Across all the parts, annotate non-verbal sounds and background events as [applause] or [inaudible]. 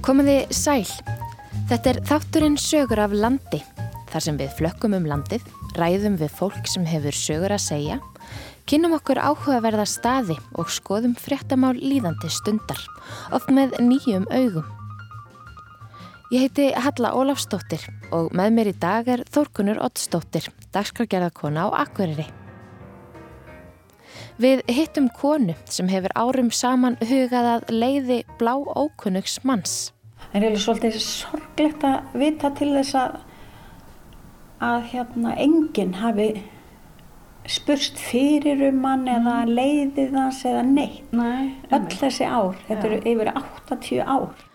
Komiði sæl. Þetta er þátturinn sögur af landi. Þar sem við flökkum um landið, ræðum við fólk sem hefur sögur að segja, kynum okkur áhugaverða staði og skoðum fréttamál líðandi stundar, oft með nýjum augum. Ég heiti Halla Ólafsdóttir og með mér í dag er Þórkunur Ottsdóttir, dagskrargerðarkona á Akureyri. Við hittum konu sem hefur árum saman hugað að leiði blá ókunnugs manns. Það er svolítið sorglegt að vita til þess að, að hérna, enginn hafi spurst fyrir um hann eða leiðið hans eða neitt. Nei, Öll þessi ár, þetta eru yfir 80 ár.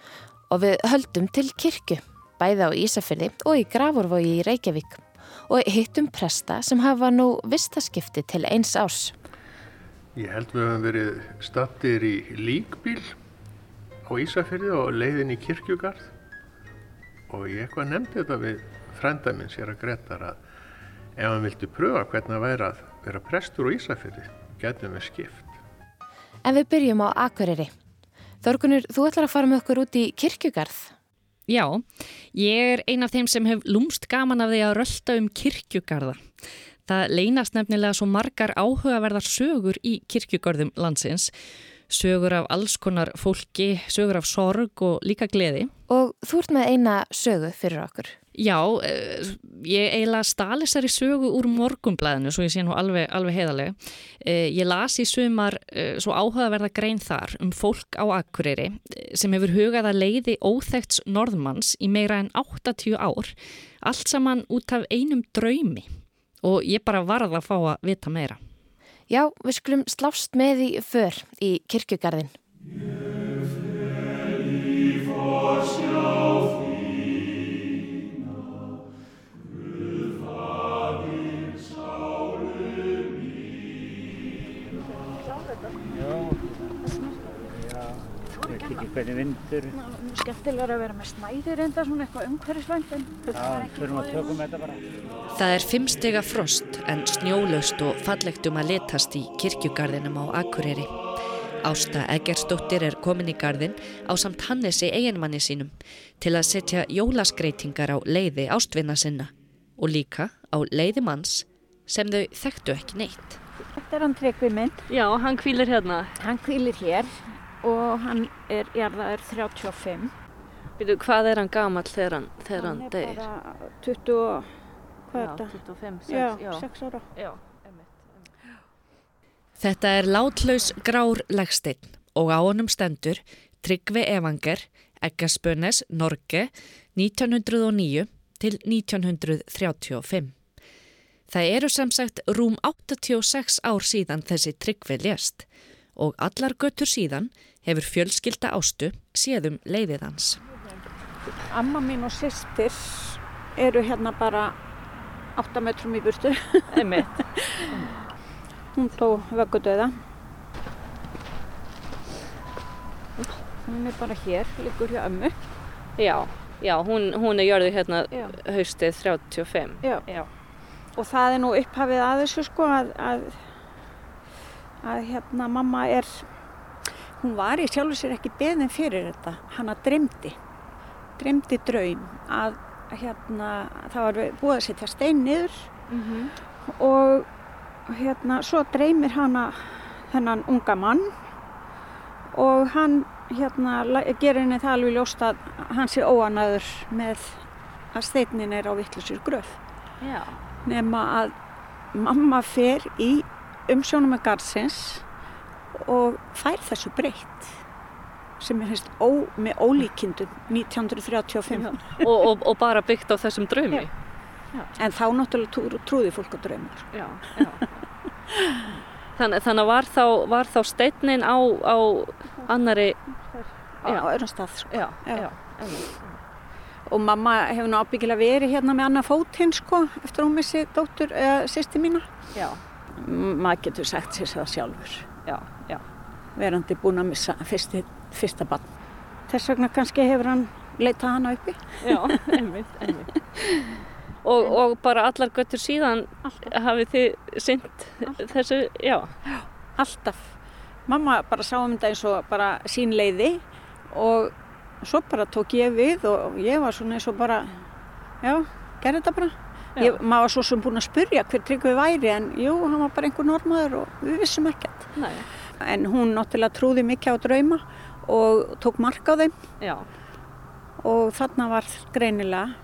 Og við höldum til kirkju, bæði á Ísafyrði og í Grafurvogi í Reykjavík. Og hittum presta sem hafa nú vistaskipti til eins árs. Ég held við höfum verið stattir í líkbíl á Ísafyrði og leiðin í kirkjugarð og ég eitthvað nefndi þetta við frenda minn sér að Gretar að ef hann vildi pröfa hvernig það væri að vera prestur á Ísafyrði, getum við skipt. En við byrjum á Akureyri. Þorgunur, þú ætlar að fara með okkur út í kirkjugarð. Já, ég er ein af þeim sem hef lúmst gaman af því að rölda um kirkjugarða. Það leynast nefnilega svo margar áhugaverðar sögur í kirkjugörðum landsins. Sögur af alls konar fólki, sögur af sorg og líka gleði. Og þú ert með eina sögu fyrir okkur. Já, eh, ég eiginlega stali sér í sögu úr morgumblæðinu, svo ég sé nú alveg, alveg heiðarlega. Eh, ég las í sumar eh, svo áhugaverða grein þar um fólk á Akureyri sem hefur hugað að leiði óþekts norðmanns í meira en 80 ár, allt saman út af einum draumi og ég bara varða að fá að vita meira. Já, við skulum slást með í för í kirkjugarðin. Hvernig vindur. Mjög skemmtilega að vera með snæðir enda svona eitthvað umhverfisvænt en Já, þurfum að tökum þetta bara. Það er fimmstega frost en snjólaust og fallegt um að letast í kirkjugarðinum á Akureyri. Ásta Eggersdóttir er komin í garðin á samt Hannesi eiginmanni sínum til að setja jólaskreitingar á leiði ástvinna sinna og líka á leiði manns sem þau þekktu ekki neitt. þetta er hann tryggvi minn. Já, hann kvílir hérna. Hann kvílir hér og hann er jarðaður 35. Býtu, hvað er hann gamall þegar hann, þegar hann, hann er deyr? bara 20 og hvað er Já, þetta? 25, 6, Já, já. 6 ára. Já, einmitt. Þetta er látlaus grár legsteinn og á honum stendur Tryggvi Evanger, Eggaspönes, Norge 1909 til 1935. Það eru sem sagt rúm 86 ár síðan þessi Tryggvi lést og allar göttur síðan hefur fjölskylda ástu séðum leiðið hans. Amma mín og sýstir eru hérna bara 8 metrum í burtu. Einmitt. [laughs] Hún tó vöggudauða. Hún er bara hér, liggur hjá ömmu. Já, já, hún, hún er jörðu hérna Já. haustið 35. Já. Já. Og það er nú upphafið að þessu sko að, að, að hérna mamma er, hún var í sjálfu sér ekki beðin fyrir þetta, hana dreymdi, dreymdi draum að hérna það var búið að setja stein niður Mhm. og hérna svo dreymir hana þennan unga mann og hann hérna gerir henni það alveg ljóst að hann sé óanaður með að steinin er á vittlusir gröf Já. nema að mamma fer í umsjónum með garðsins og fær þessu breytt sem er hefst ó, með ólíkindum 1935 Og, og, og bara byggt á þessum draumi. en þá náttúrulega trú, trúði fólk á draumar Já, já. Þannig, var þá, var þá steinin á, á annari, á Já. öðrum stað sko. já, Já. já, og mamma hefur nú ábyggilega verið hérna með annað fótinn sko eftir að hún missi dóttur eða sýsti mína já, maður getur sagt sér það sjálfur já, já. Verandi búin að missa fyrsti, fyrsta barn þess vegna kannski hefur hann leitað hana uppi Já, einmitt, einmitt. [laughs] Og, og bara allar göttur síðan hafið þið synt þessu, já, alltaf mamma bara sá um þetta eins og bara sín leiði og svo bara tók ég við og ég var svona eins og bara, já, gerði þetta bara. Ég, maður var svo sem búin að spurja hver Tryggvi væri en jú, hann var bara einhver normaður og við vissum ekkert. Nei. En hún náttúrulega trúði mikið á drauma og tók mark á þeim Já. og þarna var greinilega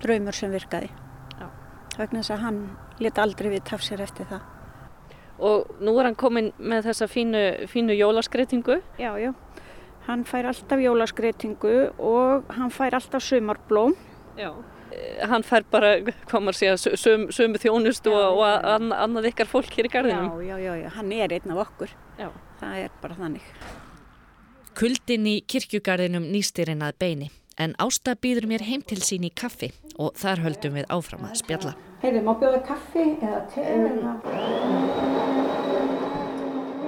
draumur sem virkaði. Já. Vegna þess að hann let aldrei við taf sér eftir það. Og nú er hann komin með þessa fínu, fínu jólaskreitingu. Já, já. Hann fær alltaf jólaskreitingu og hann fær alltaf sumarblóm. Já. Hann fær bara, hvað maður segja, söm, sömu þjónustu Já, og, og ann, annað ykkar fólk hér í garðinum. Já, já, já, hann er einn af okkur. Já. Það er bara þannig. Kuldin í kirkjugarðinum nýstirinn að beini en Ásta býður mér heim til sín í kaffi og þar höldum við áfram að spjalla. Heyrðu, má bjóða kaffi eða te?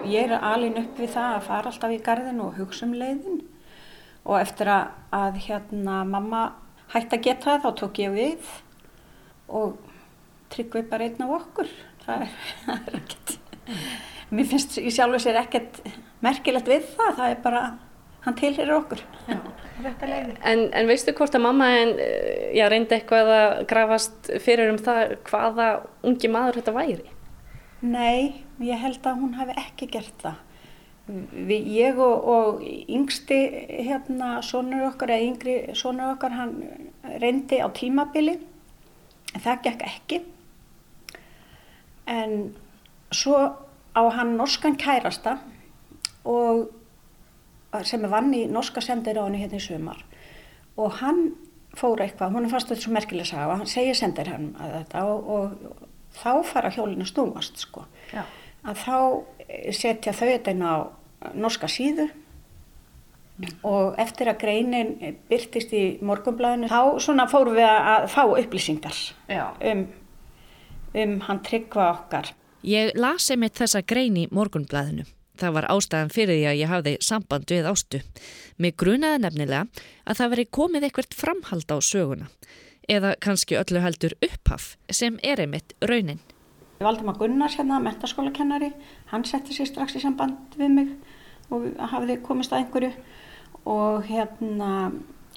Ég er alin upp við það að fara alltaf í garðin og hugsa um leiðin og eftir að, að hérna mamma hætti að geta það þá tók ég við og tryggvi bara einn af okkur. Það er, [laughs] það er ekkert, mér finnst í sjálfu sér ekkert merkilegt við það, það er bara, hann tilherir okkur. Já. Þetta leiði. En, en veistu hvort að mamma en, eh, já, reyndi eitthvað að grafast fyrir um það hvaða ungi maður þetta væri? Nei, ég held að hún hafi ekki gert það. Við, ég og, og yngsti hérna, sonur okkar, eða yngri sonur okkar, hann reyndi á tímabili, það gekk ekki. En svo á hann norskan kærasta og sem er vann í norska sendiráðinu hérna í sumar og hann fór eitthvað, hún er fast þetta svo merkilega saga, hann segir sendir hann að þetta og, og þá fara hjólinu snúast sko. Já. Að þá setja þau þetta inn á norska síðu og eftir að greinin byrtist í morgunblæðinu þá svona fórum við að fá upplýsingar Já. um, um hann tryggva okkar. Ég lasi mitt þessa grein í morgunblæðinu. Það var ástæðan fyrir því að ég hafði samband við ástu. Mér grunaði nefnilega að það veri komið eitthvað framhald á söguna eða kannski öllu heldur upphaf sem er einmitt raunin. Valdimar Gunnars hérna, mentaskólakennari, hann setti sér strax í samband við mig og hafði komist að einhverju og hérna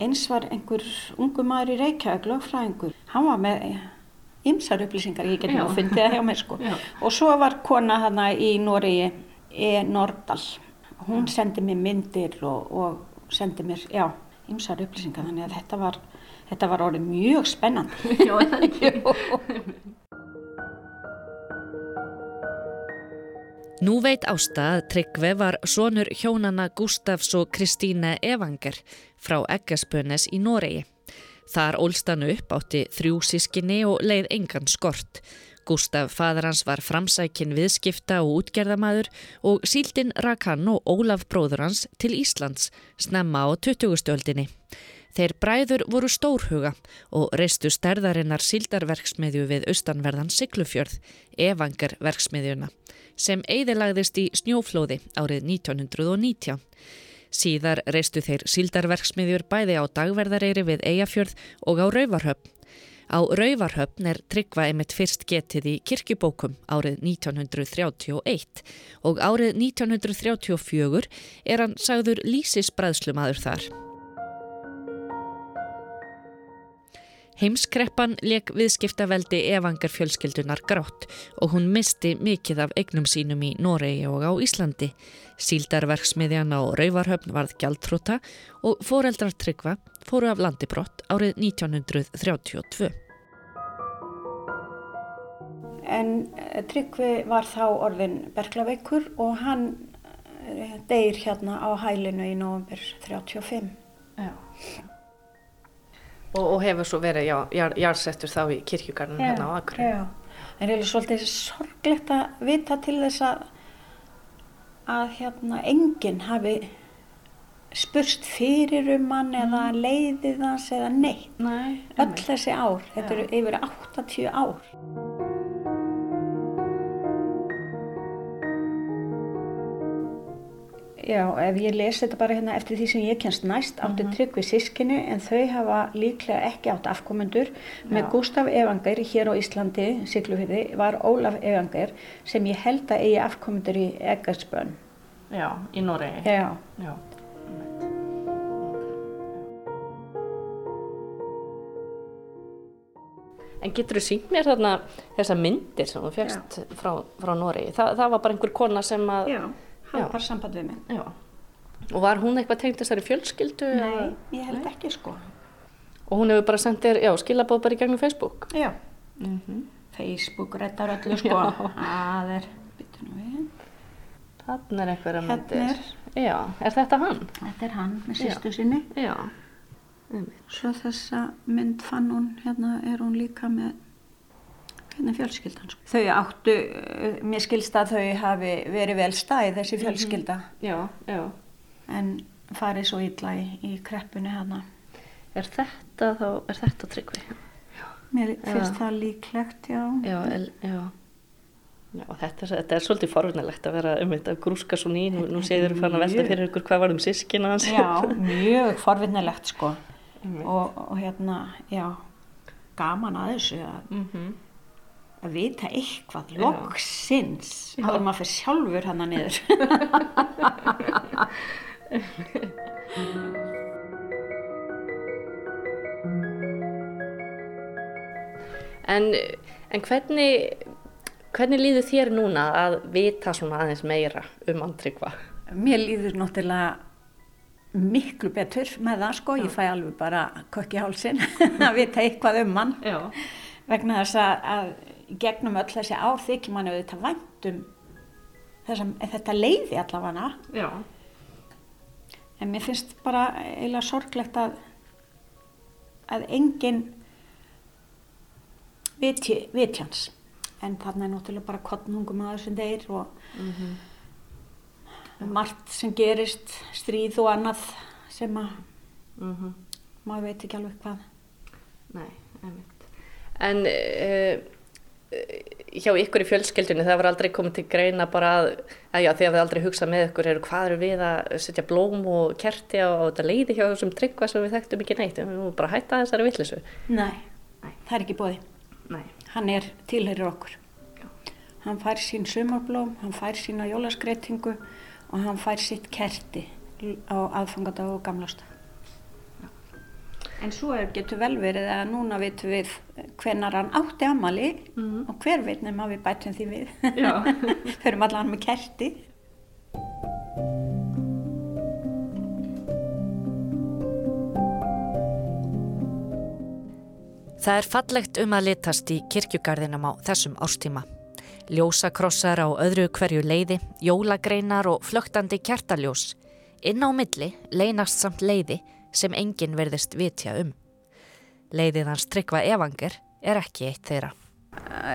eins var einhver ungu maður í Reykjavík, lögfræðingur, hann var með ymsar upplýsingar, ég get nú fundið það hjá mér sko. Já. Og svo var kona þarna í Noregi, E. Nordal, hún sendi mér myndir og, og sendi mér, já, ymsar upplýsingar, þannig að þetta var, þetta var orðið mjög spennandi. [laughs] Já, það ekki. [laughs] Nú veit Ásta að Tryggve var sonur hjónana Gustafs og Kristíne Evanger frá Eggaspönes í Noregi. Þar ólst hann upp átti þrjú sískinni og leið engan skort. Gustaf fadur hans var framsækin viðskipta og útgerðamaður og síldin rak hann og Ólaf bróður hans til Íslands snemma á 20. stöldinni. Þeir bræður voru stórhuga og reistu stærðarinnar síldarverksmiðju við austanverðan Siglufjörð, Evangerverksmiðjuna, sem eigðilagðist í snjóflóði árið 1919. Síðar reistu þeir síldarverksmiðjur bæði á dagverðareyri við Eyjafjörð og á Rauvarhöfn. Á Rauvarhöfn er Tryggva einmitt fyrst getið í kirkjubókum árið 1931 og árið 1934 er hann sagður lísisbræðslumadur þar. Heimskreppan leik viðskiptaveldi Evangar fjölskyldunar grátt og hún misti mikið af eignum sínum í Noregi og á Íslandi. Síldarverksmiðjan á Rauvarhöfn varð gjaldtróta og foreldrar Tryggva fóru af landi brott árið 1932. En eh, Tryggvi var þá orðin berglaveikur og hann eh, deyr hérna á hælinu í november 35. Já. Og, og hefur svo verið, já, jar, þá í kirkjugarnum hérna á Akureyri. Já, en það er svolítið sorglegt að vita til þess að, að hérna enginn hafi spurst fyrir um hann eða leiðið hans eða neitt. Nei, Öll þessi ár, þetta eru yfir 80 ár. Já, ef ég les þetta bara hérna eftir því sem ég kennst næst áttu mm -hmm. trygg við sískinni en þau hafa líklega ekki átt afkomendur með Gustaf Evanger hér á Íslandi, Siglufiði, var Ólaf Evanger sem ég held að eigi afkomendur í Eggersbönn. Já, í Noregi. Já. Já. En getur þú sínt mér þarna þessa myndir sem þú fegst frá, frá Noregi? Þa, það var bara einhver kona sem að... Já hann var samband við mig. Já. Og var hún eitthvað tengt þessari fjölskyldu? Nei, ég held ekki sko. Og hún hefur bara sendt þér, já, skilabóð bara í gegnum Facebook? Já. Facebook reddar öllu sko. Það er. Þannig er einhverja Hérna myndir. Já, er þetta hann? Þetta er hann með sýstu sinni. Já. Svo þessa mynd fann hún, hérna er hún líka með er fjölskyldan. Sko. Þau áttu, eh, mér skilst að þau hafi verið vel stæð þessi fjölskylda Já, já. en farið svo illa í, í kreppunni hérna. Er þetta þá, er þetta tryggvi? Mér finnst Já. það líklegt, já. Já, el, já. Já, þetta, þetta er svolítið forvinnilegt að vera um þetta grúska svo ný, nú, nú séður þú fann að velta fyrir ykkur hvað var um sískina hans. Já, mjög forvinnilegt sko. Og, og hérna, já, gaman að þessu að, Mhm. Að vita eitthvað, Já. loksins, áður maður fyrir sjálfur hana niður. [laughs] En, en hvernig, hvernig líður þér núna að vita svona aðeins meira um andryggva? Mér líður náttúrulega miklu betur með það sko, ég fæ alveg bara kökk í hálsin [laughs] að vita eitthvað um hann Já. vegna þess að, að gegnum öll þessi ár þykir manni auðvitað vænt um þessa, þetta leiði allavega. Já. en mér finnst bara eiginlega sorglegt að að enginn viti, hans. En þarna er náttúrulega bara kottnungum að þessum deyr og margt sem gerist stríð og annað sem að Mm maður veit ekki alveg hvað. Nei, einmitt. En uh, hjá ykkur í fjölskyldunni það var aldrei komið til greina bara að, að já, þið hafið aldrei hugsað með ykkur eru hvað eru við að setja blóm og kerti á, á þetta leiði hjá þessum tryggva sem við þekktum ekki neitt, við erum bara að hætta þessari vittlisu. Nei, það er ekki bóði Nei. hann er tilherir okkur Já. hann fær sín sumarblóm hann fær sína jólaskreitingu og hann fær sitt kerti á aðfangadag og gamlastag en svo er, getur vel verið að núna vitum við hvenar hann átti amali Mhm. og hver veit nema við bætum því við Já. [laughs] förum allan með kerti Það er fallegt um að litast í kirkjugarðinum á þessum ástíma. Ljósakrossar á öðru hverju leiði, jólagreinar og flögtandi kjartaljós. Inn á milli leynast samt leiði sem enginn verðist vitja um. Leiðið hans tryggva evanger er ekki eitt þeirra.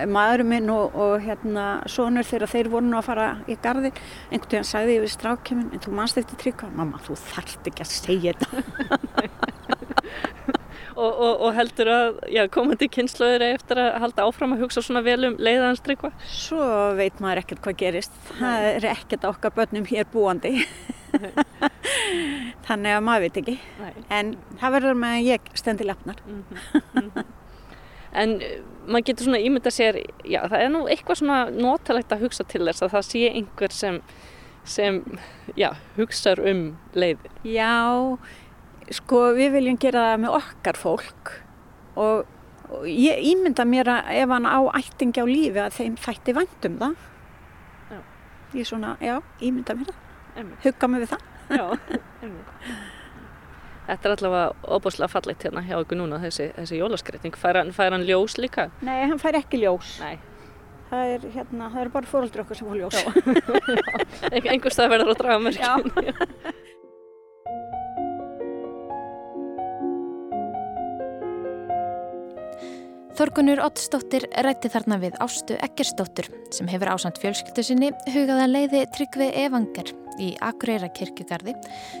maðurinn minn og, og hérna sonur þegar þeir voru nú að fara í garðin einhvern veginn sagði ég við strákjuminn en þú manst eftir tryggva, mamma þú þarft ekki að segja þetta [laughs] Og, og, og heldur að já, komandi kynnslóðir eftir að halda áfram að hugsa svona vel um leiðans tryggva? Svo veit maður ekkert hvað gerist. Það er ekkert okkar börnum hér búandi. [laughs] Þannig að maður veit ekki. Nei. En það verður með að ég stendi lefnar. En uh, maður getur svona ímynda sér, já það er nú eitthvað svona notalegt að hugsa til þess að það sé einhver sem, sem já, hugsar um leiðin. Já, sko við viljum gera það með okkar fólk og, og ég ímynda mér að ef hann á ættingi á lífi að þeim þætti vænt um það. Já. Ég svona, já, ímynda mér það. Hugga mig við það. [laughs] Þetta er allavega óbúslega fallegt hérna hjá ykkur núna, þessi, þessi jólaskreiting. Fær hann, fær hann ljós líka? Nei, hann fær ekki ljós. Nei. Það er, hérna, það er bara fóröldri okkar sem fór ljós. [laughs] Einhvers það verður að draga mörkin. [laughs] Þorgunur Ottsdóttir rætti þarna við Ástu Ekkersdóttur sem hefur ásand fjölskyldu sinni hugaðan leiði Tryggvi Evanger í Akureyra kirkjugarði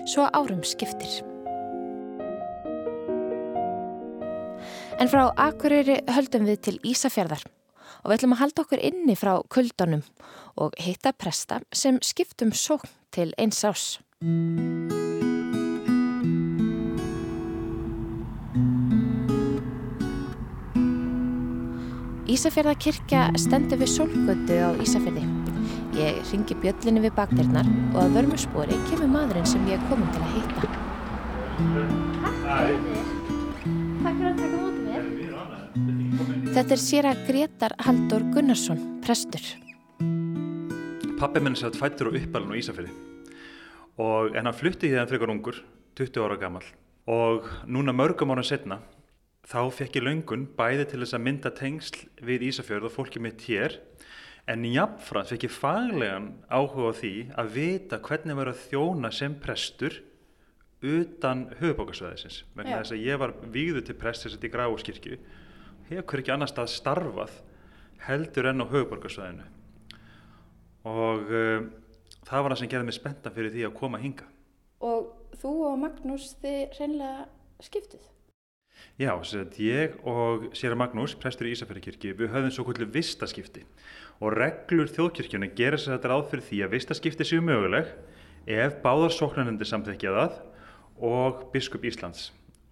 svo árum skiptir. En frá Akureyri höldum við til Ísafjörðar og við ætlum að halda okkur inni frá kuldunum og hitta presta sem skiptum sókn til eins ás. Ísafjörðakirkja stendur við sólgötu á Ísafjörði. Ég ringi bjöllinni við bakdyrnar og að vörmu spori kemur maðurinn sem ég er komin til að hitta. Takk fyrir að taka mótið mér. Þetta er sér að Gretar Haldur Gunnarsson, prestur. Pappi minn satt fættur og uppalinn á Ísafjörði og en hann flutti hérna frekar ungur, 20 ára gammal og núna mörgum ára setna þá fekk ég löngun bæði til þess að mynda tengsl við Ísafjörð og fólki mitt hér en jáfnframt fekk ég faglegan áhuga á því að vita hvernig verið að þjóna sem prestur utan höfubókarsvæðisins vegna þess að ég var víðu til prestur í Gráuskirkju hefur ekki annars stað starfað heldur enn á höfuborgarsvæðinu og uh, það var það sem gerði mig spennta fyrir því að koma hinga. Og þú og Magnús þið reynlega skiptuð. Já, sem ég og Séra Magnús, prestur í Ísafjörðarkirkju, við höfðum svo kvöldu vistaskipti og reglur þjóðkirkjunni gera sér þetta ráð fyrir því að vistaskipti séu möguleg ef báðar sóknarnendir samþekja það og biskup Íslands.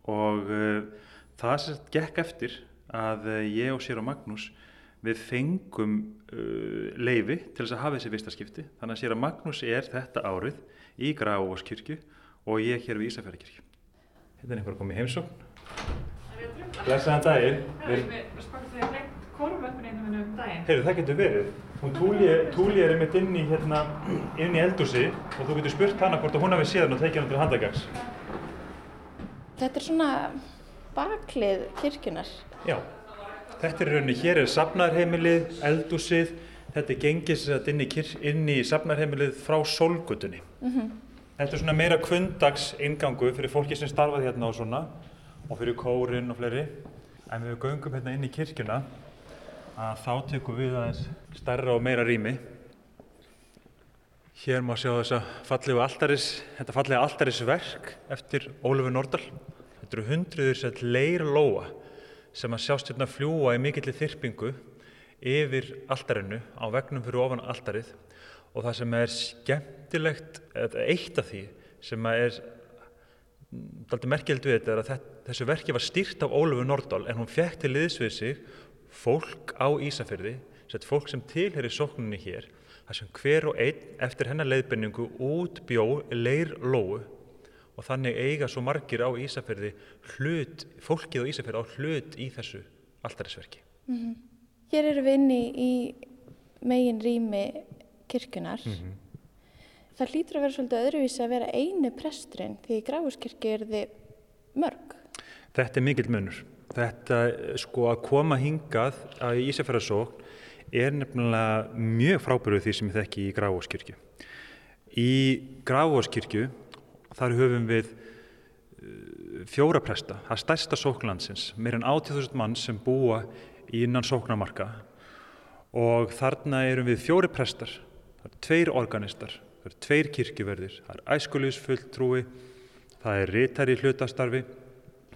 Og uh, það sem sagt gekk eftir að uh, ég og Séra Magnús við fengum uh, leifi til þess að hafa þessi vistaskipti. Þannig að Séra Magnús er þetta árið í Grafóskirkju og ég hér við Ísafjörðarkirkju. Þetta er einhver að koma í heimsókn. Blessaðan daginn. Við... Heyrðu, það getur verið. Hún Túli, Túli er einmitt inn í, hérna, inn í eldúsi og þú getur spurt hana hvort að hún hafi séð hann og tekið hann til handagags. Þetta er svona baklið kirkjunar. Já, þetta er í rauninni, hér er safnarheimilið, eldúsið, þetta er gengið sér inn í, inn í safnarheimilið frá sólgutunni. Þetta er svona meira kvöndags ingangu fyrir fólki sem starfaði hérna og svona og fyrir kórin og fleiri. En við göngum hérna inn í kirkjuna að þá tekum við aðeins stærra og meira rými. Hér má sjá þessa fallegu altaris, þetta fallega altarisverk eftir Ólafur Nordal. Þetta eru hundruður sett leir lóa sem að sjást hérna fljúa í mikilli þyrpingu yfir altarinu á vegnum fyrir ofan altarið og það sem er skemmtilegt, eitt af því sem að er daldi merkjöld við þetta er að þessu verki var stýrt af Ólafur Nordal en hún fekk til liðs við sig fólk á Ísafyrði, sett fólk sem tilheri sókninni hér, þar sem hver og einn eftir hennar leiðbenningu útbjó leir lóu og þannig eiga svo margir á Ísafyrði hlut, fólkið á Ísafyrði á hlut í þessu altarisverki. Hér erum við inni í megin rými kirkjunar. Það hlýtur að vera svolítið öðruvísi að vera einu presturinn því í Gráfuskirkju er þið mörg. Þetta er mikill munur. Þetta, sko, að koma hingað að Ísafjörðarsókn er nefnilega mjög frábæruð því sem ég þekki í Grafóskirkju. Í Grafóskirkju þar höfum við uh, fjóra presta, það er stærsta sóknlandsins, meir en 80.000 mann sem búa innan sóknarmarka. Og þarna erum við fjóri prestar, það eru tveir organistar, það eru tveir kirkjuverðir, það er æskulisfulltrúi, það er ritari í hlutastarfi,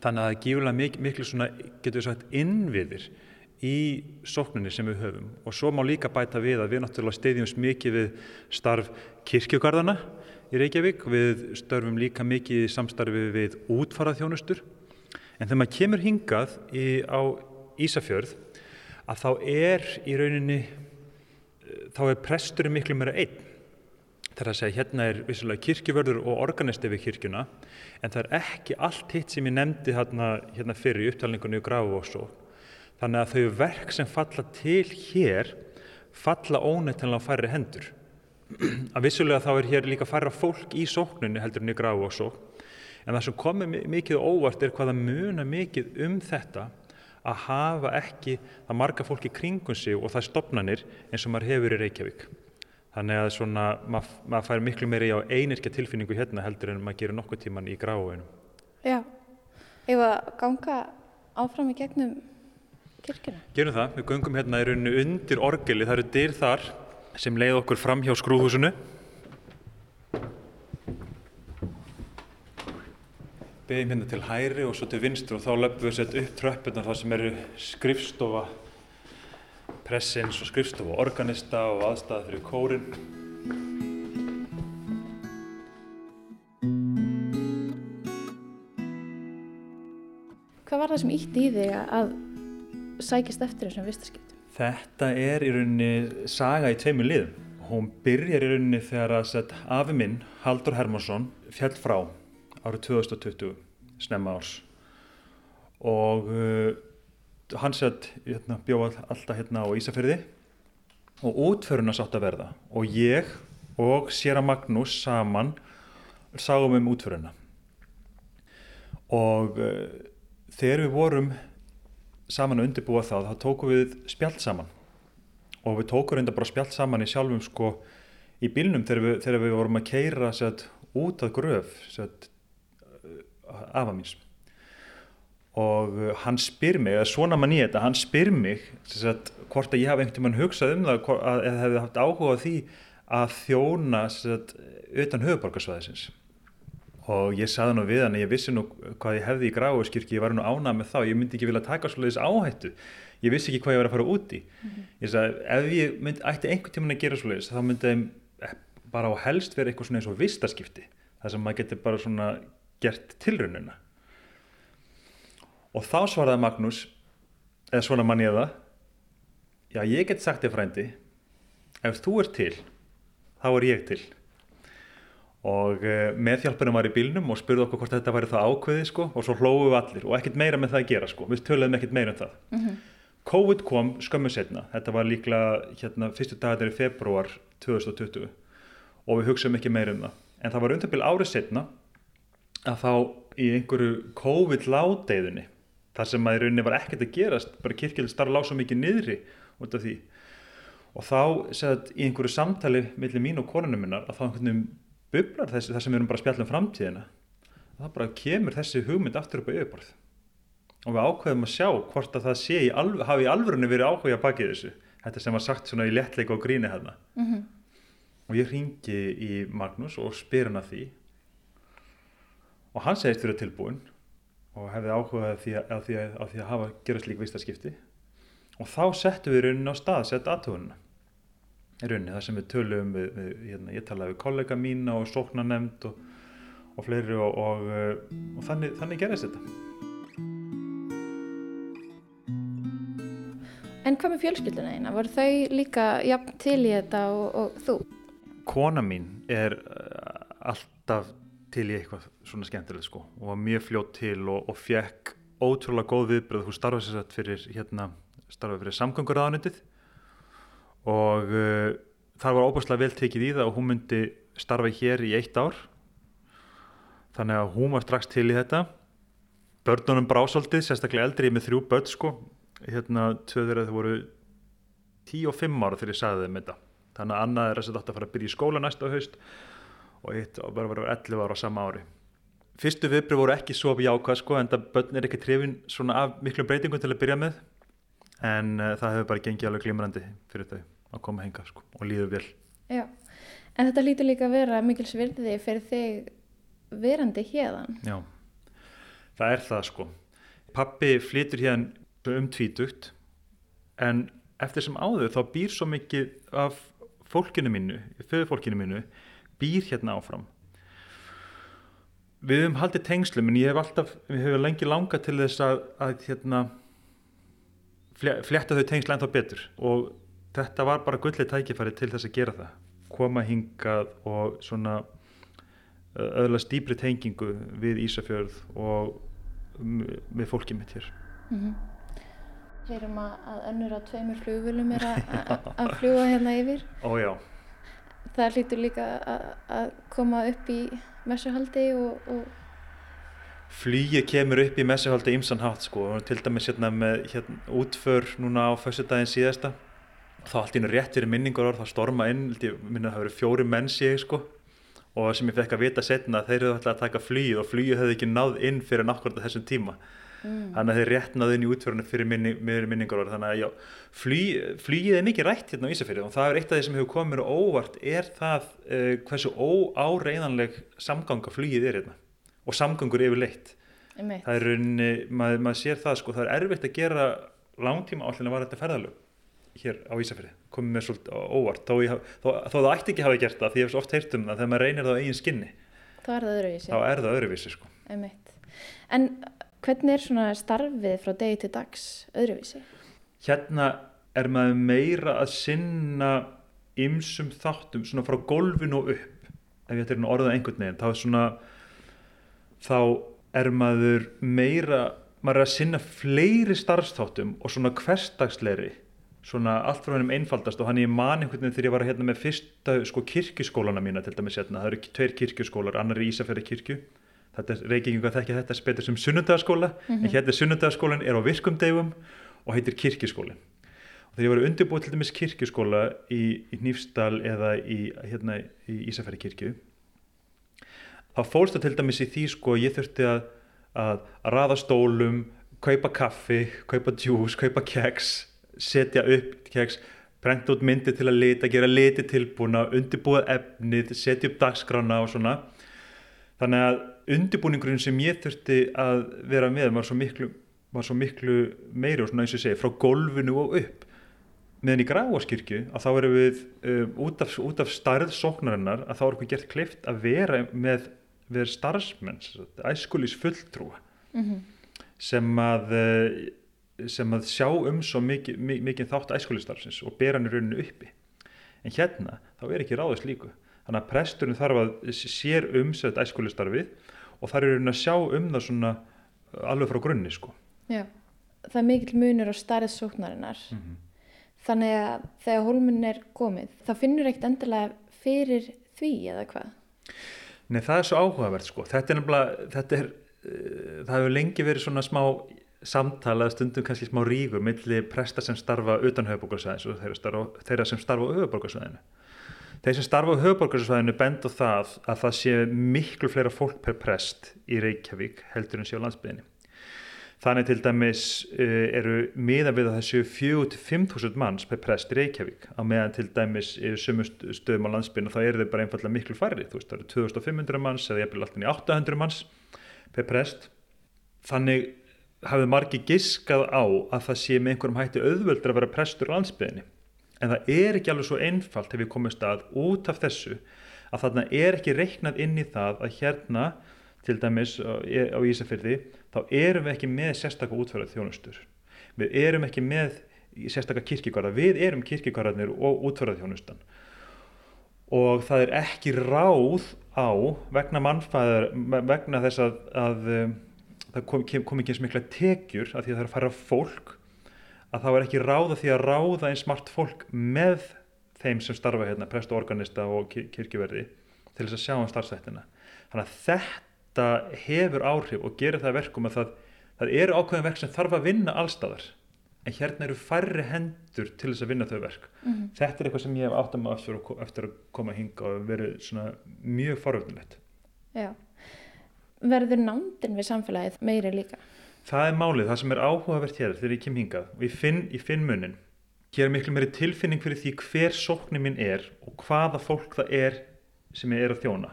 þannig að gífulega mik miklu svona, getur við sagt, innviðir í sókninni sem við höfum. Og svo má líka bæta við að við náttúrulega steyðjumst mikið við starf kirkjugarðana í Reykjavík, við störfum líka mikið í samstarfi við útfaraþjónustur en þegar maður kemur hingað í, á Ísafjörð að þá er í rauninni eh, þá er presturinn miklu meira einn Það er að segja, hérna er vissulega kirkjuvörður og organisti við kirkjuna, en það er ekki allt hitt sem ég nefndi hérna, hérna fyrir í upptalningunni og grafu og svo. Þannig að þau verk sem falla til hér falla óneitt á færri hendur. að vissulega þá er hér líka færra fólk í sóknunni heldur en í grafu og svo. En það sem komið mi- mikið óvart er hvaða muna mikið um þetta að hafa ekki það marga fólk í kringum sig og það stopnanir eins og maður hefur í Reykjavík. Þannig að svona, mað, maður fær miklu meiri á einirkja tilfinningu hérna heldur en maður gerir nokkuð tíman í gráinu. Já, ef að ganga áfram í gegnum kirkjuna. Gerum það, við göngum hérna í rauninu undir orgeli, það eru dyr þar sem leið okkur fram hjá skrúðhúsinu. Beðum hérna til hæri og svo til vinstru og þá löpum við sett upp tröppunar þar sem eru skrifstofa pressins og skrifstofa organista og aðstæða fyrir kórin. Hvað var það sem ítti í þig að sækist eftir þessum vistaskiptum? Þetta er í rauninni saga í tveimur liðum. Hún byrjar í rauninni þegar að sett afi minn, Haldur Hermansson, fjall frá árið 2020, snemma árs. Og sett hérna, bjóð alltaf hérna á Ísafjörði og útföruna sátt að verða. Og ég og Sera Magnús saman sáum um útföruna og uh, þegar við vorum saman að undirbúa það þá tókum við spjall saman. Og við tókum reynda bara spjall saman í sjálfum sko í bílnum þegar við, þegar við vorum að keira sett, út að gröf sett, afa míns og uh, hann spyr mig, eða svona mann ég þetta, hann spyr mig sett, hvort að ég hafi einhvern tímann hugsað um það eða hefði haft áhuga á því að þjóna sett, utan höfuborgarsvæðisins og ég saði nú við hann ég vissi nú hvað ég hefði í gráðskirkji ég var nú ánað með þá, ég myndi ekki vilja taka svolítið áhættu, ég vissi ekki hvað ég var að fara úti mm -hmm. ég sagði, ef ég myndi, ætti einhvern tíman að gera svolítið, þá myndi ég bara á helst vera eitthvað svona eins og vistaskipti það sem maður getur bara svona gert tilrunina og þá svaraði Magnús eða svona mann ég það já, ég get sagt þér frændi ef þú er til, þá er ég til og uh, meðhjálpunum var í bílnum og spurði okkur hvort þetta væri það ákveði sko, og svo hlóðu við allir og ekkert meira með það að gera sko. við töluðum ekkert meira um það mm -hmm. COVID kom skömmu setna þetta var líklega hérna, fyrstu dagar í februar 2020 og við hugsaðum ekki meira um það en það var undarbil árið setna að þá í einhverju COVID ládeiðinni þar sem að í rauninni var ekkert að gerast bara kirkjöld starf lág svo mikið niðri út af því. Og þá segðat í einhverju samtali millir mín og konunum minnar að þá einhvern veginn bublar þessi, það sem við erum bara að spjalla um framtíðina það bara kemur þessi hugmynd aftur upp á yfirborð og við ákveðum að sjá hvort að það sé í alv hafi í alvörunni verið áhuga bakið þessu þetta sem var sagt svona í lettleika og gríni hérna. Mm -hmm. og ég ringi í Magnús og spyr hann að því. Og hann segist fyrir tilbúin og hefði áhugað því að, að, því að, því að hafa gerast lík vistaskipti og þá settum við rauninni á stað sett aðtöfunina í rauninni þar sem við töluðum við, við hérna, ég talaði við kollega mína og sóknanemnd og, og fleiri og, og, og þannig, þannig gerðist þetta En hvað með fjölskylduna eina? Voru þau líka jafn til í þetta og þú? Kona mín er alltaf til í eitthvað svona skemmtilegt sko. Og var mjög fljótt til og, og fekk ótrúlega góð viðbröð hún starfaði sér satt fyrir hérna, starfaði fyrir samgönguráðanundið og uh, þar var óbúslega vel tekið í það og hún myndi starfa hér í eitt ár. Þannig að hún var strax til í þetta. Börnunum brásaldið, sérstaklega eldri með þrjú börn sko. Hérna tvöður að þau voru 10 og 5 ára þegar ég sagði þeim þetta. Þannig að annað er að þetta að fara að byrja í skóla næsta haust og eitt og bara verið 11 ára á sama ári. Fyrstu viðbrið voru ekki svo jákvæð sko en það börn er ekki trefin svona af miklu breytingum til að byrja með en uh, það hefur bara gengið alveg glimrandi fyrir þau að koma henga sko og líður vel. Já, en þetta lítur líka að vera mikils virði fyrir þig verandi hérðan Já, það er það sko. Pappi flytur hérna um tvítugt en eftir sem áður þá býr svo mikið af fólkinu mínu, föðufólkinu mínu býr hérna áfram. Við höfum haldið tengslum en ég hef alltaf, við höfum lengi langa til þess að, að hérna fletta þau tengsla ennþá betur. Og þetta var bara gullið tækifæri til þess að gera það. Koma hingað og svona öðlast dýbri tengingu við Ísafjörð og við fólkið mitt hér. Mm -hmm. Heyrum að önnur á tveimur flugvölum er að fljúa hérna yfir. Ójá Það hlýtur líka að koma upp í messuhaldi og, og Flýið kemur upp í messuhaldi ímsan hátt sko, til dæmis hérna með hérna, útför núna á fössudaginn síðasta þá allt ína rétt fyrir minningar orð, þá storma inn, ég minna að það verið fjóri menn séu sko. Og sem ég fekk að vita setna þeir eru alltaf að taka flýið og flýið hefði ekki náð inn fyrir nákvæmlega þessum tíma mm. þannig að þeir rétt náðu inn í útförunum fyrir minni, minningar þannig að já, flý, flýið er mikið rætt hérna á Ísafjörðu og það er eitt af því sem hefur komið mér óvart er það uh, hversu óáreiðanleg samganga flýið er hérna og samgangur yfir leitt það er unni, maður, maður sér það sko, það er erfitt að gera langtíma állin að vara þetta ferðalög hér á Ísafjörði, komið mér svolítið óvart. Þó, ég, þó, þó það ætti ekki að hafa gert það því ég hef oft heyrt um það þegar maður reynir það á eigin skinni þá er það öðruvísi, þá er það öðruvísi sko. en hvernig er svona starfið frá degi til dags öðruvísi? Hérna er maður meira að sinna ymsum þáttum svona frá golfin og upp. Ef ég ætti að orða einhvern veginn þá er svona þá er maður meira maður er að sinna fleiri starfsþáttum og svona hverstagsleiri svona allt frá hennum einfaldast og hann ég man einhvern veginn þegar ég var hérna með fyrsta sko kirkjuskólana mína til dæmis hérna, það eru tveir kirkjuskólar, annar í Ísafjörði kirkju þetta er reykingu að þekka þetta betur sem sunnundagarskóla, en hérna er sunnundagarskólan er á virkum degum og heitir kirkjuskólin og þegar ég var undirbúið til dæmis kirkjuskóla í, í Nýfsdal eða í, hérna, í Ísafjörði kirkju þá fólst það til dæmis í því sko ég þurfti að, að, að raða stólum kaupa kaffi, kaupa djús, kaupa keks setja upp keks, brenda út myndi til að lita, gera liti tilbúna undirbúið efnið, setja upp dagskrána og svona þannig að undirbúningurinn sem ég þurfti að vera með var svo miklu, var svo miklu meiri og svona eins og segi frá golfinu og upp. Meðan í Gráaskirkju að þá erum við um, út, af, út af starð sóknarinnar að þá er okkur gert kleift að vera með, með starfsmenn æskulís fulltrúa. Mm -hmm. sem að sem að sjá um svo mikið, mikið þátt æskulistarfsins og bera hann í rauninu uppi. En hérna þá er ekki ráðist líku þannig að presturinn þarf að sér um sett æskulistarfið og þar er rauninu að sjá um það svona alveg frá grunni sko Já, það er mikil munur á starrið sóknarinnar mm -hmm. þannig að þegar hólminn er komið þá finnur ekkert endilega fyrir því eða hvað Nei það er svo áhugavert sko þetta er nefnilega þetta er, uh, það hefur lengi verið svona smá samtala stundum kannski smá ríkur millir presta sem starfa utan höfuborgarsvæðins og þeirra, starfa, þeirra sem starfa á höfuborgarsvæðinu. Þeir sem starfa á höfuborgarsvæðinu bend á það að það sé miklu fleira fólk per prest í Reykjavík heldur en sé á landsbygðinni. Þannig til dæmis uh, eru miða við að þessu 4-5.000 manns per prest í Reykjavík á meðan til dæmis í sumu stöðum á landsbygðinu þá eru þau bara einfallega miklu færri. Þú veist það eru 2500 manns eða jæfnvel alltaf í 800 manns per prest. Þannig hafið margi giskað á að það sé með einhverjum hætti auðvöldur að vera prestur á landsbyðinni. En það er ekki alveg svo einfalt ef við komum stað út af þessu að þarna er ekki reiknað inn í það að hérna til dæmis á Ísafyrði þá erum við ekki með sérstakka útfærað þjónustur. Við erum ekki með sérstakka kirkigvarða. Við erum kirkigvarðarnir og útfærað þjónustan. Og það er ekki ráð á vegna mannfæðar, vegna þess að, að það kom, kom ekki eins mikla tekjur að því að það er að fara fólk að þá er ekki ráða því að ráða einn smart fólk með þeim sem starfa hérna, prest og organista og kirkjuverði til þess að sjá um starfsættina. Þannig að þetta hefur áhrif og gerir það verkum að það, það eru ákveðin verk sem þarf að vinna allstæðar en hérna eru færri hendur til þess að vinna þau verk. Mm -hmm. Þetta er eitthvað sem ég hef átt að maður eftir að koma að hinga og verið mjög faröfnilegt. Já verður nándin við samfélagið meiri líka? Það er málið, það sem er áhugavert hér þegar ég kem hingað og ég finn, ég finn munin hér er miklu meiri tilfinning fyrir því hver sóknin minn er og hvaða fólk það er sem ég er að þjóna.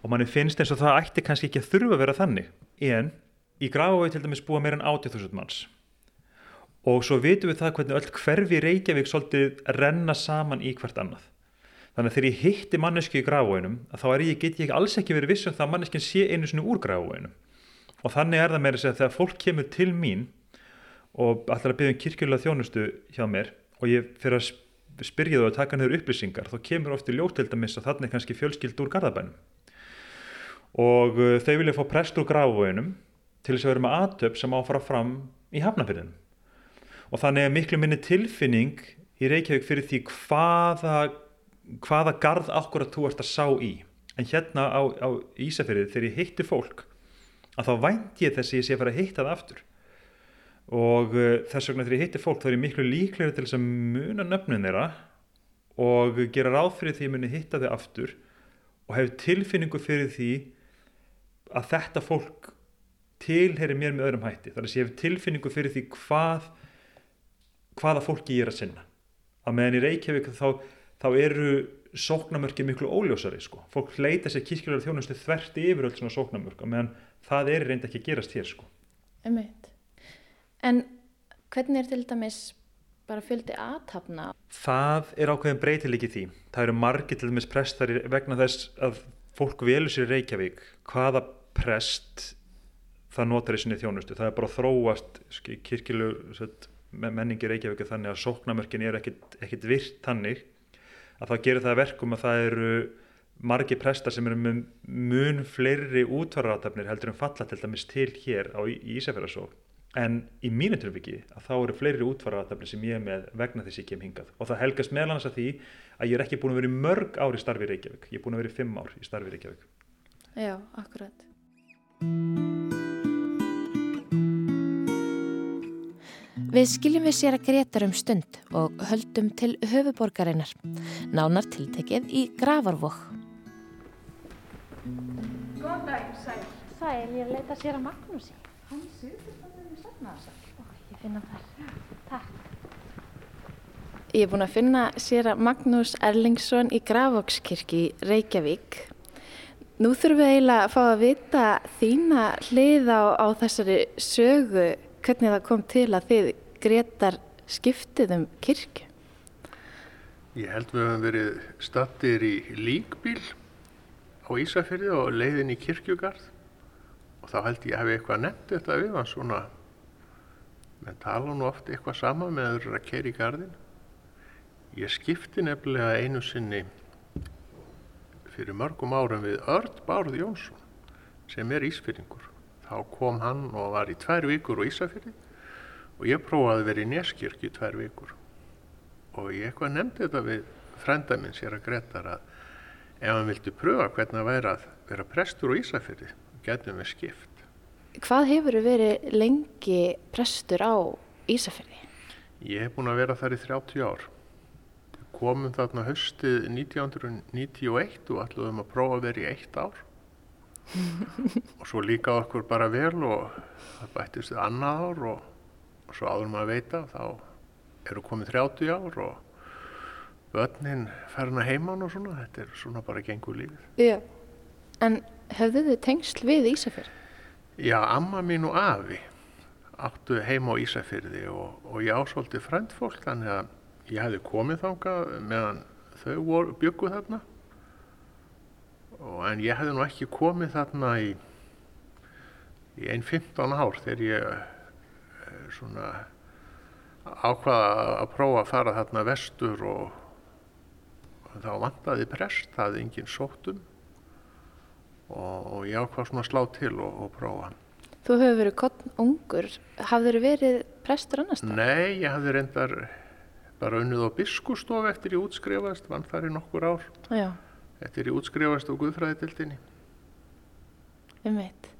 Og manni finnst eins og það ætti kannski ekki að þurfa að vera þannig en í Grafavegi til dæmis búa meira en 80.000 manns. Og svo vitum við það hvernig öll hverfi Reykjavík svolítið renna saman í hvert annað. Þannig að þegar ég hitti manneski í grafvóinum þá get ég alls ekki verið vissum það að manneskinn sé einu svona úr grafvóinum. Og þannig er það meira að segja þegar fólk kemur til mín og ætlar að byggja um kirkjulega þjónustu hjá mér og ég fyrir að spyrja þú að taka niður upplýsingar þá kemur ofti ljótildamiss að þarna er kannski fjölskyld úr gardabænum. Og uh, þau vilja fá prest úr grafvóinum til þess að vera með aðtöp sem áfara fram í hafnafyrðinu. Og þannig er miklu minni tilfinning í Reykjavík fyrir því hvaða hvaða garð akkurat þú ert að sá í en hérna á, á Ísafjörði þegar ég hitti fólk að þá vænt ég þess að ég sé að fara að hitta það aftur. Og uh, þess vegna þegar ég hitti fólk þá er ég miklu líklega til þess að muna nöfnum þeirra og gera ráð fyrir því að ég muni hitta þau aftur og hef tilfinningu fyrir því að þetta fólk tilheri mér með öðrum hætti. Þar að ég hef tilfinningu fyrir því hvað hvaða fólki ég er að sinna. Að meðan í Reykjavík þá þá eru sóknamörki miklu óljósari sko. fólk leita sér kirkjulegar þjónustu þvert yfir öll svona sóknamörk meðan það er reynda ekki að gerast hér sko. En hvernig er til dæmis bara fjöldi aðtapna? Það er ákveðin breytilegi því það eru margir til dæmis prestari vegna þess að fólk velur sér Reykjavík hvaða prest það notar í sinni þjónustu það er bara þróast kirkjulegur menningi Reykjavík þannig að sóknamörkin er ekkit, ekkit virt tannig að það gerir það verkum að það eru margi prestar sem eru með mun fleiri útvarraratafnir heldur en falla til dæmis til hér á í Ísafjörðarsók en í mínu tilviki að þá eru fleiri útvarraratafnir sem ég er með vegna þess að ég kem hingað og það helgast meðal annars að því að ég er ekki búin að vera í mörg ár í starfi í Reykjavík ég er búin að vera í fimm ár í starfi í Reykjavík Já, akkurat. Við skiljum við sér að Gretar um stund og höldum til höfuborgarinnar, nánar tiltekið í Gravarvók. Sæl. Sæl, ég leita sér að Magnúsi. Hann sýður þannig við sefnaðarsal. Ég finna þar. Takk. Ég er búin að finna sér að Magnús Erlingsson í Gravókskirkji í Reykjavík. Nú þurfum við eiginlega að fá að vita þína hlið á, á þessari sögu, hvernig það kom til að þið Gretar skiptið um kirkju. Ég held við höfum verið stattir í líkbíl á Ísafyrði og leiðin í kirkjugarð og þá held ég að hafi eitthvað nefnt þetta við hann svona menn tala nú oft eitthvað sama með að þeir að keira í garðin. Ég skipti nefnilega einu sinni fyrir mörgum árum við Örd Bárð Jónsson sem er ísfyrringur. Þá kom hann og var í tvær vikur á Ísafyrði og ég prófaði að vera í Neskirkju í tvær vikur og ég eitthvað nefndi þetta við frænda minn sér að Gretar að ef hann vildi pröfa hvernig það væri að vera prestur á Ísafyrði getum við skipt. Hvað hefur verið lengi prestur á Ísafjörði? Ég hef búin að vera þar í 30 ár. Komum þarna höstið 1991 og ætluðum að prófa að vera í eitt ár [laughs] og svo líka okkur bara vel og það bættist annað ár og, og svo áður maður að veita þá eru komið 30 ár og börnin farin að heiman og svona, þetta er svona bara gengur lífið. Já. En höfðu þið tengsl við Ísafjörð? Já, amma mín og afi áttu heima á Ísafyrði og, og ég ásvoldi frændfólk þannig að ég hefði komið þangað meðan þau voru, byggu þarna og, en ég hefði nú ekki komið þarna í, í einn 15 ár þegar ég eh, svona ákvaða að prófa að fara þarna vestur og, þá vantaði prest, það hefði enginn sóttum og, og ég ákvað svona að slá til og, og prófa. Þú hefur verið kottn ungur. Hafður verið prestur annars það? Nei, ég hafði reyndar bara unnið á biskustof eftir ég útskrifast, vann þar í nokkur ár, Já, eftir ég útskrifast á Guðfræðitildinni. um veit.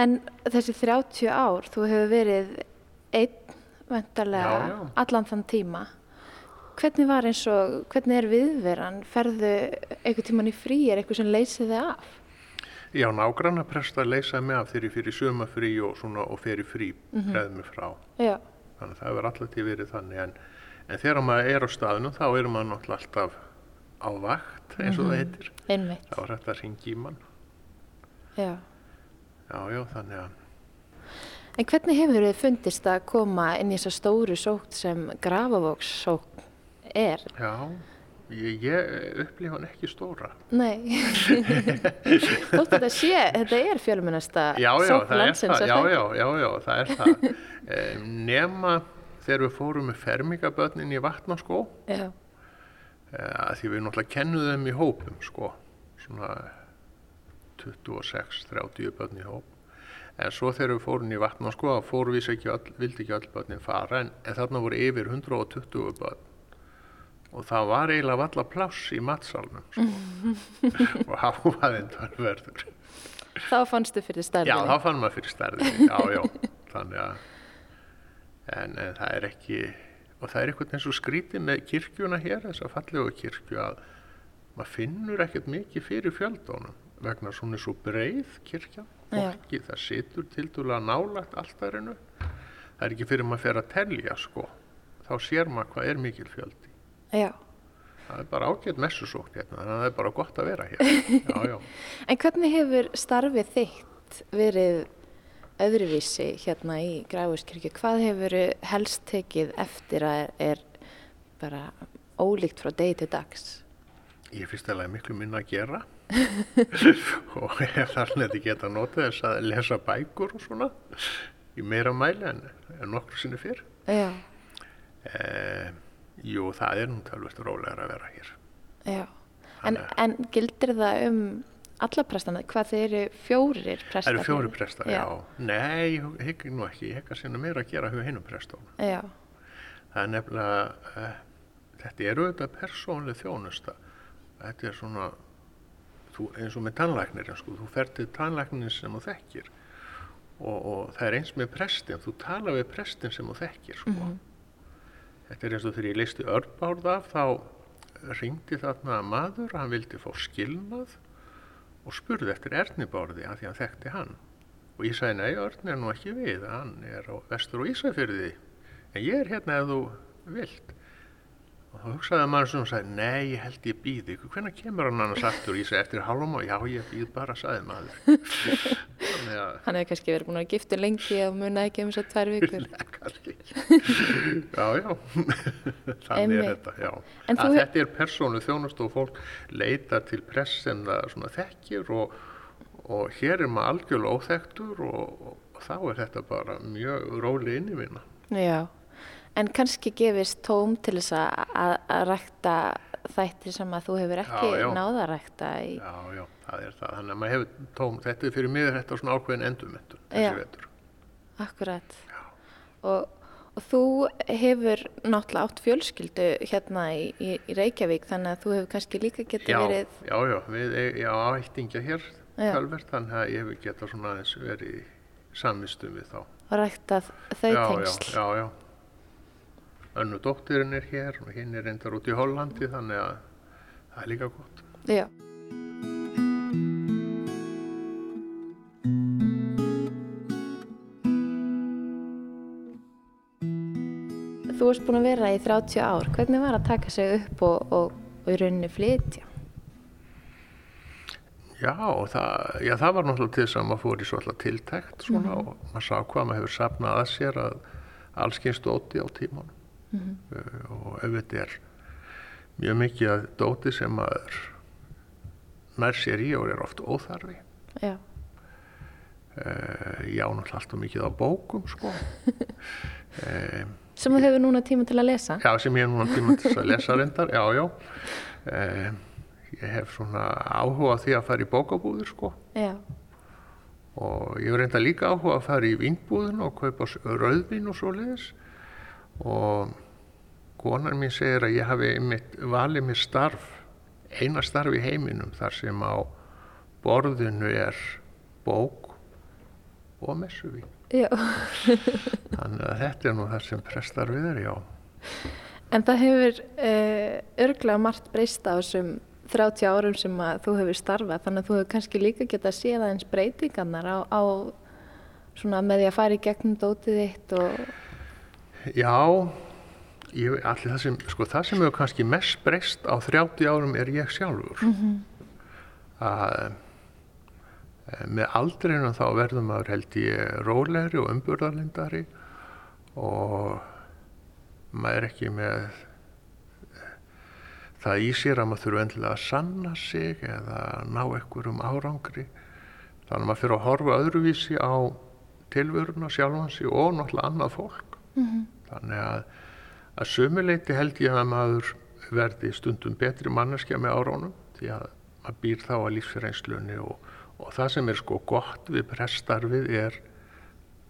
En þessi 30 ár, þú hefur verið einn, vendarlega, allan þann tíma. Hvernig var eins og, hvernig er viðveran? Ferðu einhvern tíman í frí, er eitthvað sem leysið þig af? Já, nágranna prestar leysa mig af ég fyrir sumafrí og svona og fyrir frí mm -hmm. mig frá. Já, Þannig að það hefur alltaf til verið þannig en, en þegar maður er á staðnum þá er maður náttúrulega alltaf á vakt eins og það heitir. einmitt. Þá er þetta að ringi í mann. Já. Já, já, þannig að En hvernig hefur þið fundist að koma inn í þessa stóru sókt sem Grafavókssókt er? Já, ég, ég upplifa hann ekki stóra. Nei, [laughs] þótt þetta sé, þetta er fjölmennasta er landsins, já, já, já, já, það er það. [laughs] um, nema þegar við fórum með fermingabönnin í vatnaskó, Já, uh, því við náttúrulega kennum þeim í hópum, sko, svona 26-30 bönn í hóp. En svo þegar við fórum í vatnaskó, þá fórum við ekki öll, vildi ekki öll bönnin fara, en, en þarna voru yfir 120 bönn. Og það var eiginlega valla pláss í matsalnum, sko. [laughs] og háfaðinn var verður. þá fannstu fyrir Já, starfinu. þá fann maður fyrir stærðinni, já, já, þannig að, en, en það er ekki, og það er eitthvað eins og skrítið með kirkjuna hér, þessa fallegu kirkju, að maður finnur ekkert mikið fyrir fjöldónum, vegna svona svo breið kirkja, Já. fólki, það situr tildulega nálagt alltærinu, það er ekki fyrir maður fer að telja, sko, þá sér maður hvað er mikil fjöldi. Já. Það er bara ágætt messusókn hérna, það er bara gott að vera hér, [laughs] já, já. En hvernig hefur starfið þitt verið öðruvísi hérna í Gráfuskirkju? Hvað hefur helst tekið eftir að er, er bara ólíkt frá degi til dags? Ég finnst alveg miklu minna að gera [laughs] og ég þarf nefndi geta notað þess að lesa bækur og svona í meira mæli en, en nokkur sinni fyrr. Já, Eh, jú, það er nú tölvist rólegar að vera hér. já. En, en gildir það um alla prestana? Hvað þeir eru fjórir prestar? Það eru fjóri hérna? prestar, já. Nei, ég hygg nú ekki, að sinna meira að gera hjá hinnum prestónum. Já, Það er nefnilega, uh, þetta er auðvitað persónlega þjónusta. Þetta er svona, þú, eins og með tannlæknirinn, sko, þú fer til tannlæknirinn sem þú þekkir og, og það er eins með prestin, þú tala við prestin sem þú þekkir, sko. Þetta er eins og þegar ég leisti örbárð af, þá ringdi þarna maður, hann vildi fá skilnað og spurði eftir Ernibárði að því hann þekkti hann. Og ég sagði, nei, Örn er nú ekki við, hann er á vestur og Ísafyrði, en ég er hérna ef þú vilt. Og þá hugsaði maður sem sagði, nei, ég held ég býði, hvernig kemur hann annars aftur? Ég sagði, eftir hálfum og já, ég býð bara, sagði maður. Hann hefur kannski verið búin að gifta lengi og muna ekki um þess að tvær vikur. [laughs] Já, já, [laughs] þannig er þetta, já. Að þú þetta er persónu þjónust og fólk leita til press sem það þekkir og, og hér er maður algjörlega óþektur og, og þá er þetta bara mjög róli innivinna. Já, en kannski gefist tóm til þess að, rækta þættir sem að þú hefur ekki Já, já. náða að rækta í. Já, já, það er það. Þannig að maður hefur tóm, þetta er fyrir mig er þetta svona ákveðin endurmettun, Já. þessi vetur. Akkurat. Og, og þú hefur náttúrulega átt fjölskyldu hérna í, í, í Reykjavík þannig að þú hefur kannski líka getið verið, já, já, við, e- já, ættingja hér Já. tölvert, þannig að ég hefur getað svona aðeins verið í samvistum við þá. ræktað þau tengsl. Já, já, já. Önnu dóttirinn er hér og hinn er reyndar út í Hollandi, þannig að það er líka gott. Já. Þú varst búin að vera í 30 ár. Hvernig var að taka sig upp og, og, og í rauninni flytja? Já, það, já, það var náttúrulega til þess að maður fór í svolítið tiltækt svona og maður sá hvað maður hefur safnað að sér að allskynst dóti á tímanum. Uh, og auðvitað er mjög mikið að dóti sem maður nær sér í og er oft óþarfi. Já. Uh, já, náttúrulega alltaf mikið á bókum, sko. um, [laughs] Sem þú hefur núna tíma til að lesa? Já, sem ég er núna tíma til að lesa reyndar, já, já. Um, ég hef svona áhuga því að fara í bókabúður, sko. Já. Og ég hef reynda líka áhuga að fara í vínbúðin og kaupa rauðvín og svoleiðis. Og konar mín segir að ég hafi einmitt valið mér starf, eina starf í heiminum þar sem á borðinu er bók og messuvín. [laughs] Þannig að þetta er nú það sem prestarfið er, já. En það hefur uh, örglega margt breyst á þessum 30 árum sem þú hefur starfað þannig að þú hefur kannski líka getað séð aðeins breytingarnar á, á svona með því að fara í gegnum dótið þitt og Já, ég, allir það sem, sko það sem hefur kannski mest breyst á 30 árum er ég sjálfur. Að eh, með aldrinum þá verður maður held ég rólegri og umburðarlindari og maður er ekki með eh, það í sér að maður þurfa endilega að sanna sig eða ná einhverjum árangri. Þannig að maður fyrir að horfa öðruvísi á tilvöruna sjálfansi og náttúrulega annað fólk. Þannig að að sömuleiti held ég að maður verði stundum betri manneskja með árónum því að maður býr þá að lífsreynslunni og, og það sem er sko gott við prestarfið er